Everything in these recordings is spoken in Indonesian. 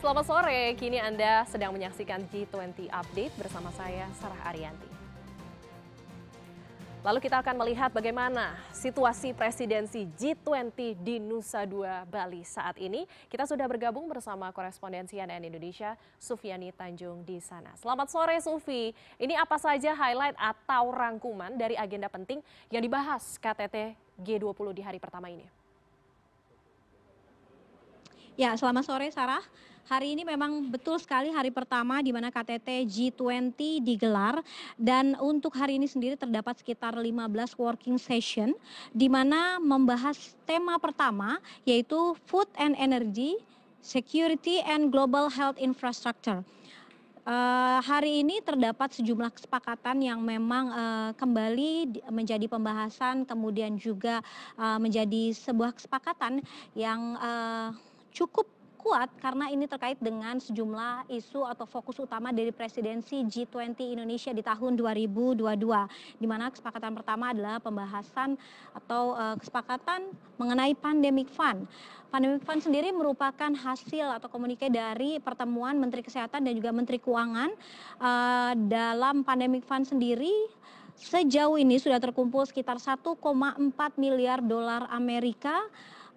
Selamat sore, kini Anda sedang menyaksikan G20 Update bersama saya, Sarah Ariyanti. Lalu kita akan melihat bagaimana situasi presidensi G20 di Nusa Dua, Bali saat ini. Kita sudah bergabung bersama korespondensi CNN Indonesia, Sufiani Tanjung di sana. Selamat sore Sufi, ini apa saja highlight atau rangkuman dari agenda penting yang dibahas KTT G20 di hari pertama ini? Ya, selamat sore Sarah. Hari ini memang betul sekali hari pertama di mana KTT G20 digelar dan untuk hari ini sendiri terdapat sekitar 15 working session di mana membahas tema pertama yaitu food and energy, security and global health infrastructure. Uh, hari ini terdapat sejumlah kesepakatan yang memang uh, kembali menjadi pembahasan, kemudian juga uh, menjadi sebuah kesepakatan yang uh, cukup kuat karena ini terkait dengan sejumlah isu atau fokus utama dari presidensi G20 Indonesia di tahun 2022 di mana kesepakatan pertama adalah pembahasan atau uh, kesepakatan mengenai pandemic fund. Pandemic fund sendiri merupakan hasil atau komunike dari pertemuan Menteri Kesehatan dan juga Menteri Keuangan uh, dalam pandemic fund sendiri sejauh ini sudah terkumpul sekitar 1,4 miliar dolar Amerika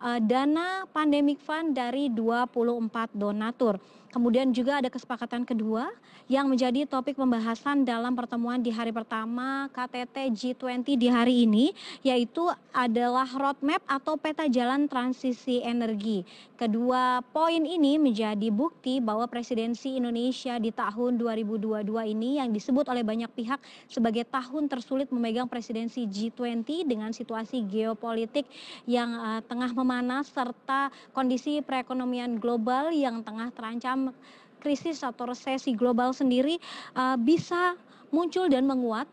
dana pandemic fund dari 24 donatur. Kemudian juga ada kesepakatan kedua yang menjadi topik pembahasan dalam pertemuan di hari pertama KTT G20 di hari ini yaitu adalah roadmap atau peta jalan transisi energi. Kedua poin ini menjadi bukti bahwa presidensi Indonesia di tahun 2022 ini yang disebut oleh banyak pihak sebagai tahun tersulit memegang presidensi G20 dengan situasi geopolitik yang uh, tengah memanas serta kondisi perekonomian global yang tengah terancam krisis atau resesi global sendiri uh, bisa muncul dan menguat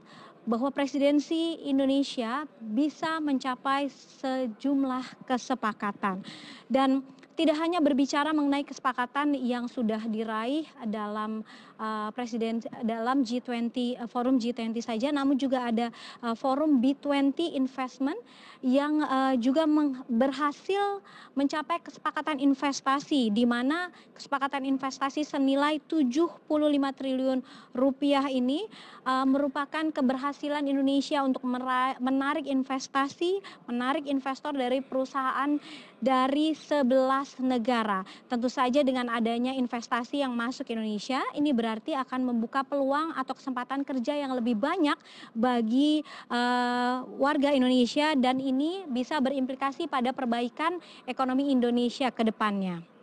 bahwa presidensi Indonesia bisa mencapai sejumlah kesepakatan. Dan tidak hanya berbicara mengenai kesepakatan yang sudah diraih dalam uh, presiden dalam G20 uh, forum G20 saja namun juga ada uh, forum B20 investment yang uh, juga berhasil mencapai kesepakatan investasi di mana kesepakatan investasi senilai 75 triliun rupiah ini uh, merupakan keberhasilan Indonesia untuk menarik investasi, menarik investor dari perusahaan dari 11 negara. Tentu saja dengan adanya investasi yang masuk ke Indonesia, ini berarti akan membuka peluang atau kesempatan kerja yang lebih banyak bagi uh, warga Indonesia dan ini bisa berimplikasi pada perbaikan ekonomi Indonesia ke depannya.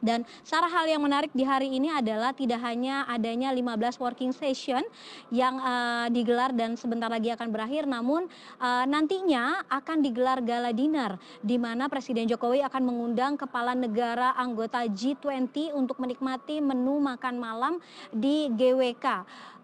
Dan salah hal yang menarik di hari ini adalah tidak hanya adanya 15 working session yang uh, digelar dan sebentar lagi akan berakhir, namun uh, nantinya akan digelar gala dinner di mana Presiden Jokowi akan mengundang kepala negara anggota G20 untuk menikmati menu makan malam di GWK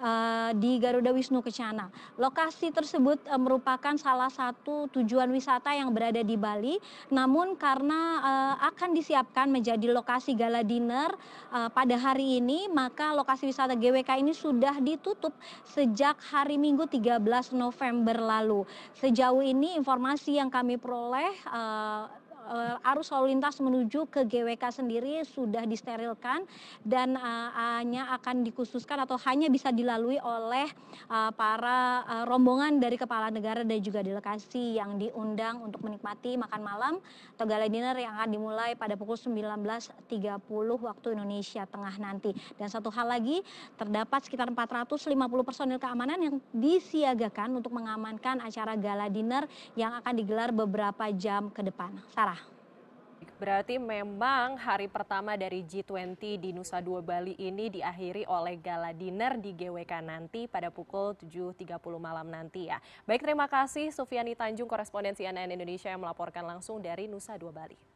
uh, di Garuda Wisnu Kencana. Lokasi tersebut uh, merupakan salah satu tujuan wisata yang berada di Bali, namun karena uh, akan disiapkan menjadi lokasi lokasi gala dinner uh, pada hari ini, maka lokasi wisata GWK ini sudah ditutup sejak hari Minggu 13 November lalu. Sejauh ini informasi yang kami peroleh uh, uh, arus lalu lintas menuju ke GWK sendiri sudah disterilkan dan uh, hanya akan dikhususkan atau hanya bisa dilalui oleh uh, para uh, rombongan dari kepala negara dan juga delegasi yang diundang untuk menikmati makan malam atau gala dinner yang akan dimulai pada pukul 19.30 waktu Indonesia Tengah nanti. Dan satu hal lagi, terdapat sekitar 450 personil keamanan yang disiagakan untuk mengamankan acara gala dinner yang akan digelar beberapa jam ke depan. Sarah. Berarti memang hari pertama dari G20 di Nusa Dua Bali ini diakhiri oleh gala dinner di GWK nanti pada pukul 7.30 malam nanti ya. Baik terima kasih Sufiani Tanjung korespondensi CNN Indonesia yang melaporkan langsung dari Nusa Dua Bali.